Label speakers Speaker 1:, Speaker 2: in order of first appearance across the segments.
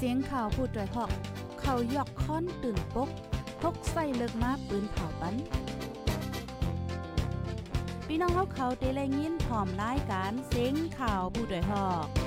Speaker 1: เสียงข่าวผู้ด้วยหอก เขายอกค้อนตื่นปกพกใส่เลิกมาปืนเผาปันพี่น้องเขาเขาเตะเลยินพร้อมรายการเสียงข่าวผู้ด้วยหอก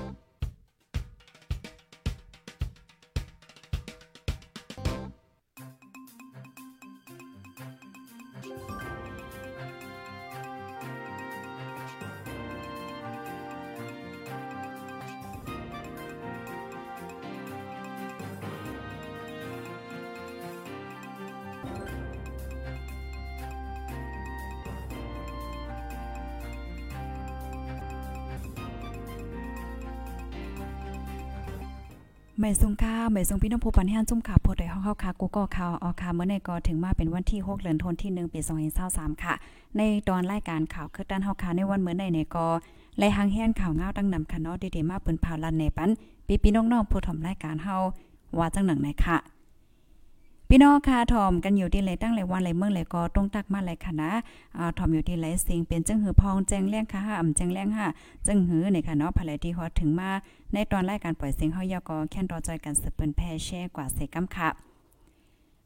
Speaker 2: ไม่ทรงค่าไม่ทรงพี่น้องผู้ปันให้อันจุ่มขาโพดได้ห้องเข้าคากูก็ข่าวออคาเมื่อในก็ถึงมาเป็นวันที่6เดือนธันวาคมปี2023ค่ะ ในตอนรายการข่าวคือด้านเฮาคาในวันเมื่อในในก็ไล่หางแฮนข่าวเงาตั้งนำค่ะเนาะเดๆมาเปิ้นผ่าลันในปันปีพี่น้องๆผู้ทำรายการเฮาว่าจังหนังไหนค่ะ พี่น้องค่ะถอมกันอยู่ที่ไหนตั้งหลายวันหลายเมืองหลายกอต้องตักมาหลค่ะนะอ่าถ่อมอยู่ที่ไหนสิงเป็นจังหือพองแจ้งแรงค่ะอ่ำแจ้งแรงค่ะจังหือนี่ค่ะเนาะภายที่ฮอดถึงมาในตอนรายการปล่อยเสียงเฮายาก็แค่นรอจอยกันสืบเปิ้นแพ่แช่กว่าเสกำค่ะ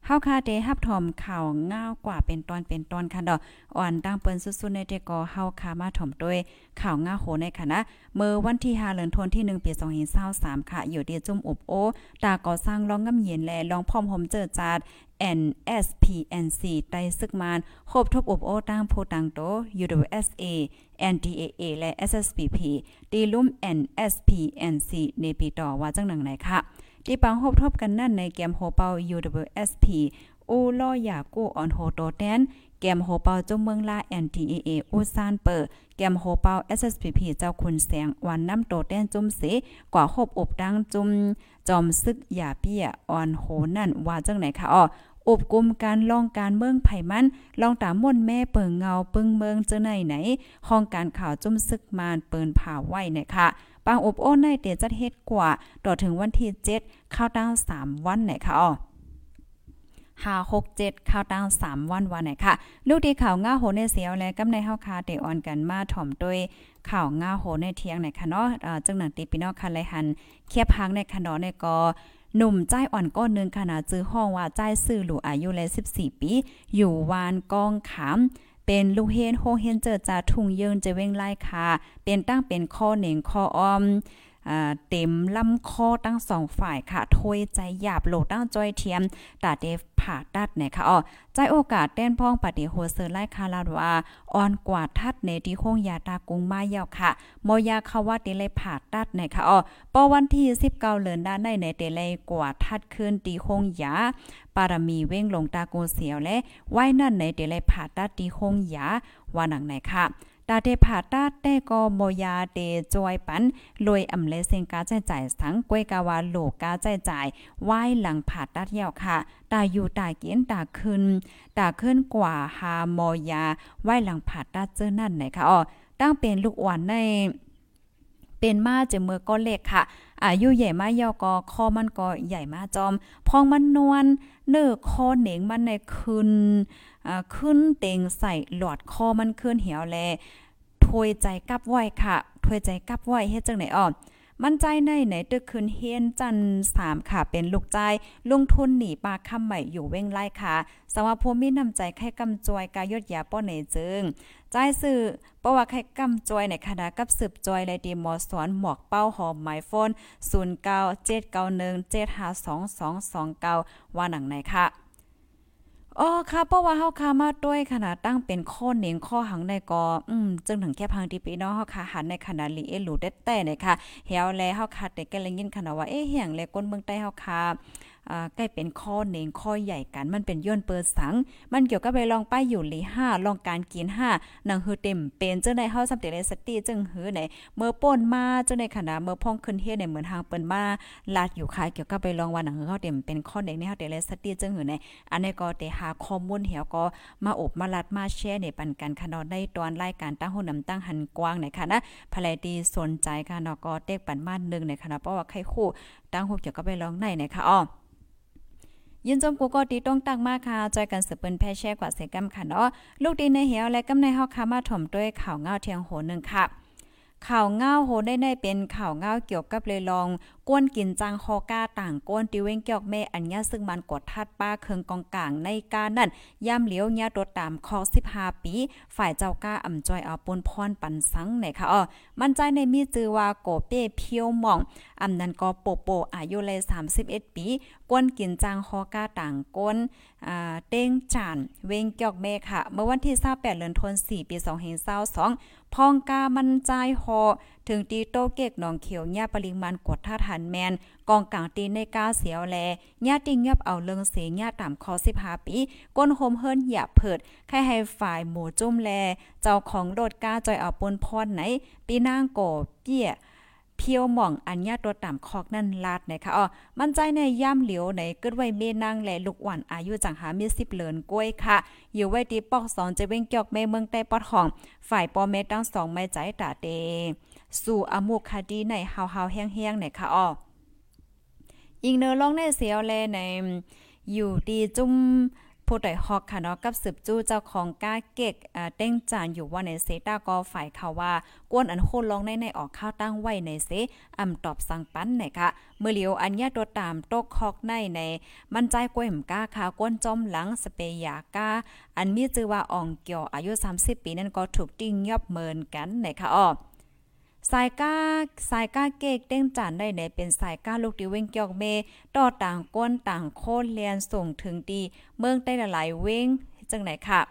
Speaker 2: เฮาคาเดฮับถอมข่าวง่าวกว่าเป็นตอนเป็นตอนค่ะดอกอ่อนตั้งเปิ้นสุดๆในเดก็เฮาคามาถอมด้วยข่าวง่าโหในค่ะนะเมื่อวันที่5เดือนธันวาคมที่1ปี2023ค่ะ อยู่ที่จุ่มอบโอตาก่อสร้างรองงำเย็นแลลองพร้อมหมเจอจาด NSPNC ไต้ซึกมานครบทบอบโอตั้งโพตังโต UWSA NDAA และ SSPP ตีลุ่ม NSPNC ในปีต่อว่าจังหนังไหนค่ะ ที่ปังหบทบกันนั่นในเกมโฮเปา UWSP อูล่อยากู้ออนโฮโตแตนแกมโฮเปาจงเมืองลา NTAA อูซานเปอร์แกมโฮเปา SSPP เจ้าคุณแสงวันน้ำโตแตนจุ่มเสกว่าหบอบดังจุ่มจอมซึกหยาเปี้ยออนโหนั่นว่าจังไหนคะอ้ออบกุมการลองการเมืองไผ่มันลองตามม่นแม่เปิงเงาปึงเมืองเจอไหนไหนห้องการข่าวจุ่มซึกมานเปินผ่าไว้เนี่ยค่ะ ปางอบโอ้ในเตจัดเฮ็ดกว่าต่อถึงวันที่7ข้าวตั้ง3 วันเนี่ยค่ะอ๋อห้าหกเจ็ดข้าวตั้งสามวันวันไหนค่ะ ลูกดีข่าวง่าโหในเสียวและกำในเฮาคาเตออนกันมาถ่อมด้วยข่าวง่าโหในเทียงไหนค่ะเนาะอ่าจังหนังตีพี่น้องคันไรหันเคียบพังในคันดอในก็หนุ่มใจอ่อนก้อนนึงขนาดจื้อห้องว่าใจซื่อหลูอายุและ14 ปี อยู่วานกองขาม เป็นลูกเฮนโฮเฮนเจอจาทุ่งเยินจะเว้งไล่คาเป็นตั้งเป็นข้อเหน่งข้อออม เต็มลำคอตั้งสองฝ่ายค่ะถวยใจหยาบโหลตั้งจอยเทียมตาเดฟผ่าตัดเนี่ยค่ะอ๋อใจโอกาสแต้นพ้องปฏิโหเซอร์ไล่คาลาดว่าอ่อนกว่าทัดในที่โคงยาตากุงมาเยาวค่ะมอยาเขาว่าเตเลยผ่าตัดเนี่ยค่ะอ๋อปอวันที่19เดือนด้านในในเตเลยกว่าทัดขึ้นตีโคงยาปารมีเว้งลงตาโกเสียวและไว้นั่นในเตเลยผ่าตัดตีโคงยาว่าหนังไหนค่ะ ตาเดผาตาแต่ก็โมยาเดจอยปันลอยอำเลเซงกาใจจ่ายทั้งกวยกาวาโลกาใจจ่ายไหว้หลังผาตาเที่ยวค่ะตาอยู่ตาเกียนตาขึ้นตาขึ้นกว่าหาโมยาไหว้หลังผาตาเจอนั่นไหนค่ะอ๋อตั้งเป็นลูกอ่อนใน เป็นมาเจเมือก็เล็กค่ะ อายุใหญ่มายอกอคอมันก็ใหญ่มาจอม พองมันนวลเนื้อคอเหน่งมันในคืนขึ้นเต็งใส่หลอดคอมันขึ้นเหี่ยวแลถวยใจกับไว้ค่ะถวยใจกับไว้เฮ็ดจังไหนอ้อ มั่นใจในไหนตึกคืนเฮียนจันสามค่ะ เป็นลูกใจลงทุนหนีปลาคำใหม่อยู่เว้งไล่ค่ะสว่าภูมินำใจแค่กำจวยกายยดยาป้อไหนจึงใจสื่อเพราะว่าใครกำจอยในคณะกับสืบจอยและดีมอสอนหมวกเป้าหอมไมโฟน0979172229ว่าหนังไหนค่ะ อ๋อค่ะเพราะว่าเฮาคามาด้วยขนาดตั้งเป็นข้อเนียงข้อหังในก็อืมจึงถึงแค่พังที่ปีน้องเฮาค่ะหันในขนาดลีเอหลูได้แต่นะคะเฮียวแลเฮาค่ะแต่ก็เลยยินขนาดว่าเอ๊ะเฮียงแลก้นเมืองใต้เฮาค่ะใกล้เป็นข้อเนงข้อใหญ่กันมันเป็นย่นเปิดสัง มันเกี่ยวกับไปลองป้ายอยู่หลีห้าลองการกินห้านังฮือเต็มเป็นเจ้าในเฮาสำเร็จสติจึงหือไหนเมื่อป่นมาเจ้าในขณะเมื่อพ่องขึ้นเฮ็ดในเหมือนทางเปิ้นมาลาดอยู่ค่ะเกี่ยวกับไปลองว่านังฮือเฮาเต็มเป็นข้อเนงในเฮาเตลสติจึงหือในอันนี้ก็ได้หาข้อมูลเหี่ยวก็มาอบมาลัดมาแชร์ในปันกันค่ะเนาะในตอนรายการตั้งหูนนำตั้งหันกว้างในค่ะนะภรดีสนใจค่ะเนาะก็เต็กปันมานึงในค่ะเนาะเพราะว่าใครคู่ตั้งหูเกี่ยวกับไปลองในนะคะอ้อยินจมกูก็ตีต้องตั้งมากค่ะจอยกันสืบเปิ้นแพ่แช่กว่าเสกำค่ะเนาะลูกดีในเหี่ยวและกำในเฮาคามาถ่อมด้วยข่าวเงาเทียงโหนึงค่ะข่าวเงาโหได้ในเป็นข่าวเงาเกี่ยวกับเลยลอง ก้นกินจังฮอก้าต่างก้นติเว้งเกียกแม่อัญญาซึ่งมันกดทัดป้าเคืองกองกลางในการนั่นย่ำเหลียวญาตัวตามคอ15 ปี ฝ่ายเจ้าก้าอ่ำจอยเอาปนพรปันสังไหนค่ะอ๋อมันใจในมีจือว่าโกเป้เพียวหม่องอ่ำนั้นก็โปโปอายุเลย31 ปีก้นกินจังฮอก้าต่างก้นอ่าเต้งจานเวงเกียกแม่ค่ะ เมื่อวันที่28เดือนธันวาคม4ปี2522พองกามันใจฮอ ถึงตีโตเกกหนองเขียวญาปริมาณกดท่าทันแมนกองกลางตีในกาเสียวแลญาติงยับเอาเลิงเสียญาตามคอ15ปีก้นโฮมเฮิรนอย่าเผิดใครให้ฝ่ายหมูจุ้มแล เจ้าของโดดกาจอยเอาปนพรไหนปีนางโกเปี้ยเพียวหม่องอัญญาตัวต่ำคอกนั่นลาดนะคะอ๋อมันใจในย่ำเหลียวในเกิดไว้เมนางและลูกหวานอายุจังหามีสิบเหลินกล้วยค่ะ อยู่ไว้ตีปอกสองจะเว้งเกี่ยวแม่เมืองใต้ปอดหอง ฝ่ายปอเมตั้งสองไม้ใจตาเต สู่อมุคดีในเฮาๆแห้งๆในค่ะอ๋ออิงเนอร้องในเสียวแลในอยู่ดีจุ่มผู้ใดฮอกค่ะเนาะกับสืบจู้เจ้าของก้าเก็กอ่าเต้งจานอยู่ว่าในเซตาก็ฝ่ายเขาว่ากวนอันโคลองในในออกข้าวตั้งไว้ในเซอำตอบสั่งปันไหนค่ะเมื่อเหลียวอันญาตัวตามตกฮอกในในมันใจกล้วยหมก้าค่ะกวนจอมหลังสเปยาก้า อันมีชื่อว่าอองเกี่ยวอายุ 30 ปีนั้นก็ถูกติ้งยอบเมินกันไหนค่ะอ้อ สายก้าสายก้าเกกเต้งจานได้ไหนเป็นสายก้าลูกดิเว้งเกียวเมต่อต่างก้นต่างโคตรเรียนส่งถึงดีเมืองได้หลายเว้งจังไหนค่ะ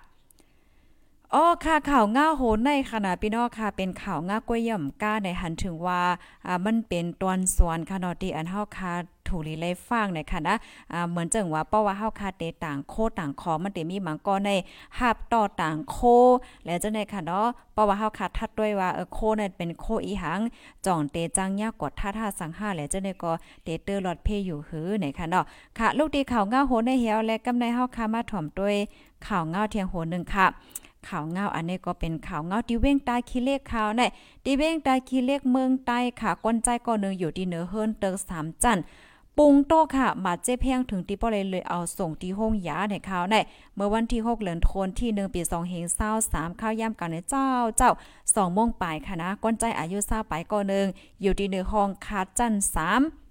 Speaker 2: อ๋อค่ะข่าวง่าโหนในขณะพี่น้องค่ะ เป็นข่าวง่ากล้วยย่อมก้าในหันถึงว่าอ่ามันเป็นตอนสวนค่ะนอตีอันเฮาค่ะ ถูลีเลยฟังในค่ะนะอ่าเหมือนจังว่าเพราะว่าเฮาค่ะเตต่างโคต่างขอมันเตมีหมังก็ในหับต่อต่างโค แล้วจังได๋ค่ะเนาะเพราะว่าเฮาค่ะทัดด้วยว่าเออโคนั่นเป็นโคอีหังจ่องเตจังยากกดท่าท่าสังห้าแล้วจังได๋ก็เตเตอร์ลอดเพอยู่หือในค่ะเนาะค่ะ ลูกดีข่าวง่าโหในเหี่ยวและกำในเฮาค่ะมาถ่อมด้วยข่าวง่าเทียงโหนึงค่ะข่าวเงาอันนี้ก็เป็นข่าวเงาที่เว้งตายขี้เลขข่าวในที่เว้งตายขี้เลขเมืองใต้ค่ะก้นใจก็นึงอยู่ที่เหนือเฮิรนเติก3จันทร์ ปุงโตค่ะ มาเจ็บแพงถึงที่ป้อเลยเลยเอาส่งที่ห้องยาในข่าวในเมื่อวันที่ 6เดือนธันที่1ปี2เฮง23ข้าวย่ำกันในเจ้าเจ้า2โมงปลายค่ะนะก้นใจอายุ20ปลายก็นึงอยู่ที่เหนือห้องคาจัน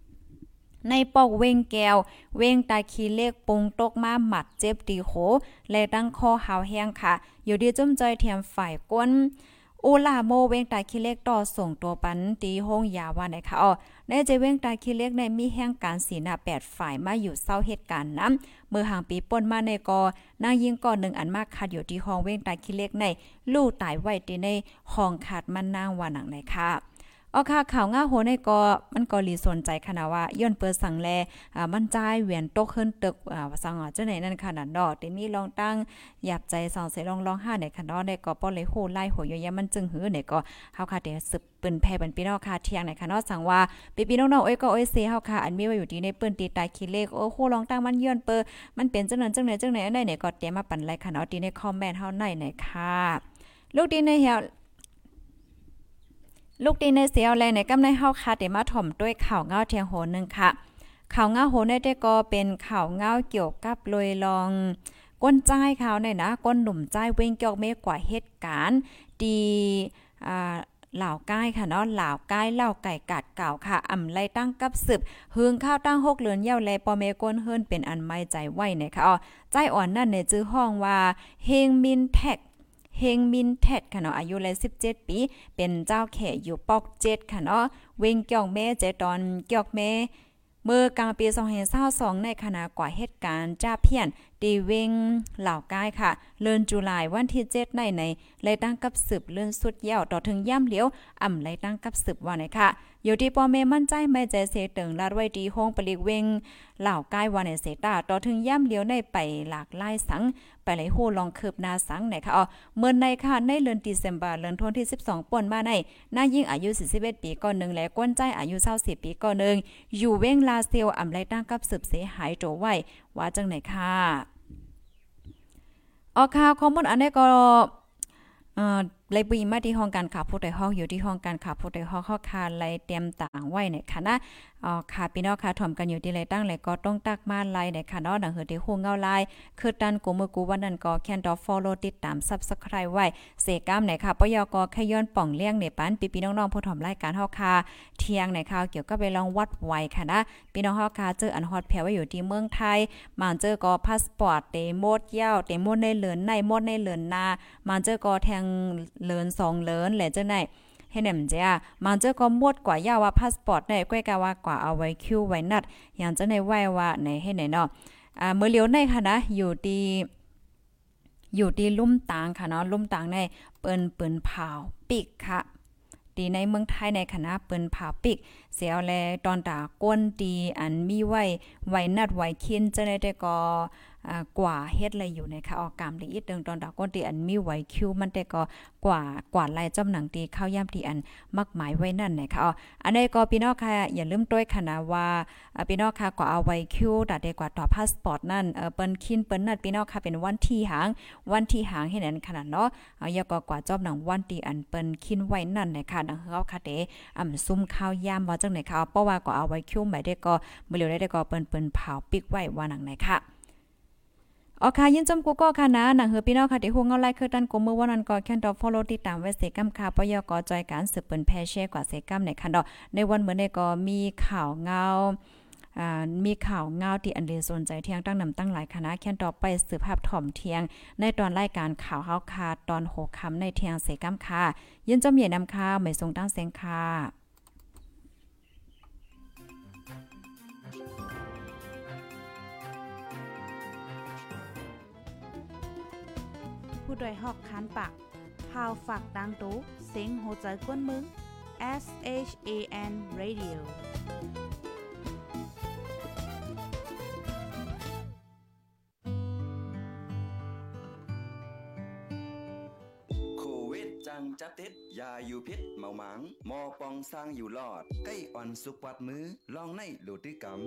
Speaker 2: 3ในปอกเวงแก้ว เวงตาคีเลขปุงตกมาหมัดเจ็บตีโหและตั้งคอหาวแห้งค่ะ อยู่ดีจุ่มจอยเทียมฝ่ายก้น อูลาโมเวงตาคิเลกต่อส่งตัวปันตีห้องยาว่าไหนคะอ๋อในใจเวงตาคิเลกในมีแห่งการสีหน้าแปดฝ่ายมาอยู่เศร้าเหตุการณ์น้ำเมื่อห่างปีป่นมาในกอนางยิงก่อนหนึ่งอันมากขาดอยู่ที่ห้องเวงตาคิเลกใน ลู่ตายไว้ตีในห้องขาดมันนางว่าหนังไหนค่ะ อ๋อค่ะข่าวง่าโหในก็มันก็ลีสนใจขนาดว่าย้อนเปิดสั่งแลอ่ามันจ่ายเวียนตกขึ้นตึกอ่าสังอะจังไหนนั่นขนาดดอกที่มีลองตั้งหยับใจสองใส่ลองลองห้าในขนาดได้ก็ป้อเลยโหไล่โหยยมันจึงหื้อเนี่ยก็เฮาค่ะเดี๋ยวสืบปืนแพ่เป็นพี่น้องค่ะเที่ยงในขนาดสั่งว่าพี่พี่น้องๆเอ้ยก็เอ้ยเซเฮาค่ะอันมีไว้อยู่ที่ในปืนตีตายคิเลขโอ้โหลองตั้งมันย้อนเปิดมันเป็นจังนั้นจังไหนจังไหนได้เนี่ยก็เตรียมมาปั่นไล่ขนาดที่ในคอมเมนต์เฮาในไหนค่ะลูกดีในเหี่ยว ลูกดีในเสียวแลในกำในเฮาคาเดมาถ่อมด้วยข่าวเงาเทียงโหนึงค่ะ ข่าวเงาโหในได้ก็เป็นข่าวเงาเกี่ยวกับลอยลองก้นใจข่าวในนะก้นหนุ่มใจเว้งเกี่ยวเมกว่าเหตุการณ์ดีอ่าเหล่าก้ายค่ะเนาะเหล่าก้ายเหล่าไก่กัดเก่าค่ะอ่ำไล่ตั้งกับสืบหึงข้าวตั้งหกเลือนเย่าแลปอเมก้นเฮิรนเป็นอันไม่ใจไหวนะคะอ๋อใจอ่อนนั่นในจื้อห้องว่าเฮงมินแท็ก เฮงมินแทดค่ะเนาะอายุเลย17 ปี เป็นเจ้าแขอยู่ปอก7ค่ะเนาะเวงเกี่ยวแม่เจตอนเกี่ยวแม่เมื่อกลางปี 2022ในขณะกว่าเหตุการณ์จ้าเพียน ตีเวงเหล่ากายค่ะ เลือนจุลายวันที่7ในในเลยตั้งกับสืบเลื่อนสุดเยี่ยวต่อถึงย่ำเหลียวอ่ำเลยตั้งกับสืบว่าไหนค่ะอยู่ที่ปอเมมั่นใจไม่ใจเสตึงลาดไว้ดีห้องปลิกเวงเหล่ากายวันในเสตาต่อถึงย่ำเหลียวในไปหลากหลายสัง ไปไหลโหลองคืบนาสังไหนค่ะอ๋อเมื่อในค่ะในเดือนตุลาคมเดือนธันที่ 12ป่นมาในหน้ายิ่งอายุ41ปีก่อนหนึ่งและก้นใจอายุ20ปีก่อนหนึ่งอยู่เว้งลาเซียวอ่ำไรตั้งกับสืบเสียหายโจไว้ว่าจังไหนค่ะ ออค่าวคอมมอนอันนี้ก็เลยบีมาที่ห้องการข่าวผู้ใดห้องอยู่ที่ห้องการข่าวผู้ใดห้องเข้าคาไลเตรียมต่างไว้เนี่ยค่ะนะอ๋อค่ะพี่น้องค่ะถ่อมกันอยู่ที่ไรตั้งเลยก็ต้องตักมาไลเนี่ยค่ะเนาะหนังเหือที่ฮู้เงาไลคือดันกูมือกูวันนั้นก็แคนดอฟอลโลติดตาม Subscribe ไว้เสก้ามเนี่ยค่ะปยกแค่ย้อนป่องเลี้ยงในปันปีพี่น้องๆผู้ถ่อมรายการเฮาค่ะเที่ยงในข่าวเกี่ยวกับไปลองวัดไว้ค่ะนะพี่น้องเฮาค่ะเจออันฮอตแพรไว้อยู่ที่เมืองไทยมาเจอก็พาสปอร์ตเตโมดยาวเตโมดในเหลือนในโมดในเหลือนนามาเจอก็แทงเลือนสองเลือนแหละเจ้าไหนให้แหนมเจ้ามันเจอก็มดกว่ายาว่าพาสปอร์ตได้ก้อยกาว่ากว่าเอาไว้คิวไว้นัดอย่างเจะในไหว้ว่าในให้ไหนเนาะอ่าเมื่อเลี้ยวในค่ะนะอยู่ดีอยู่ดีลุ่มตางค่ะเนาะลุ่มตางในเปิ้นเปิ้นเผาปิกค่ะดีในเมืองไทยในคณะเปิ้นเผาปิก เสียวแลตอนตาก้นดีอันมีไว้ไว้นัดไว้คินเจะได้ได้ก็ กว่าเฮ็ดอะไรอยู่ในค่ะออกกามดีอีกเดึงตอนตาก้นดีอันมีไว้คิวมันแต่ก็กว่ากว่าลายจำหนังดีเข้าย่ำที่อันมักหมายไว้นั่นนะคะอ๋ออันนี้ก็พี่น้องค่ะอย่าลืมด้วยค่ะนะว่าอ่าพี่น้องค่ะก็เอาไว้คิวดัดเดกว่าต่อพาสปอร์ตนั่นเออเปิ้นคินเปิ้นนั่นพี่น้องค่ะเป็นวันที่หางวันที่หางให้นั่นขนาดเนาะเอาอย่าก็กว่าจอบหนังวันที่อันเปิ้นคินไว้นั่นนะคะดังเฮาค่ะเดอ่ำซุ่มข้าวยามว่าจังไหนค่ะเพราะว่าก็เอาไว้คิวหมายได้ก็บ่เหลียวได้ก็เปิ้นเปิ้นเผาปิกไว้ว่าหนังไหนค่ะ อ๋อค่ะยินจมกูก็ค่ะนะหนังเฮือพี่น้องค่ะที่ฮู้เงาไล่คือตันกูมือวันนั้นก็แค่นดอกฟอลโลติดตามไว้เสกัมค่ะปยกจอยการสืบเปิ้นแพแชร์กว่าเสกัมในคันดอกในวันเหมือนในก็มีข่าวเงาอ่ามีข่าวเงาที่อันเดสนใจเที่ยงตั้งนำตั้งหลายคณะแค่นดอไปสืบภาพถ่อมเที่ยง ในตอนรายการข่าวเฮาคาตอน6ค่ำในเที่ยงเสกัมค่ะยินจมใหญ่นำค่ะไม่ทรงตั้งเสียงค่ะ
Speaker 1: ผู้ดยหอกคานปากพาวฝากดังตู้เซ็งโหใจกวนมึง S H A N Radio
Speaker 3: โควิดจังจับติดยาอยู่พิษเมาหมางมอปองสร้างอยู่รอด ใกล้อ่อนสุกวัดมือลองในโลติกรรม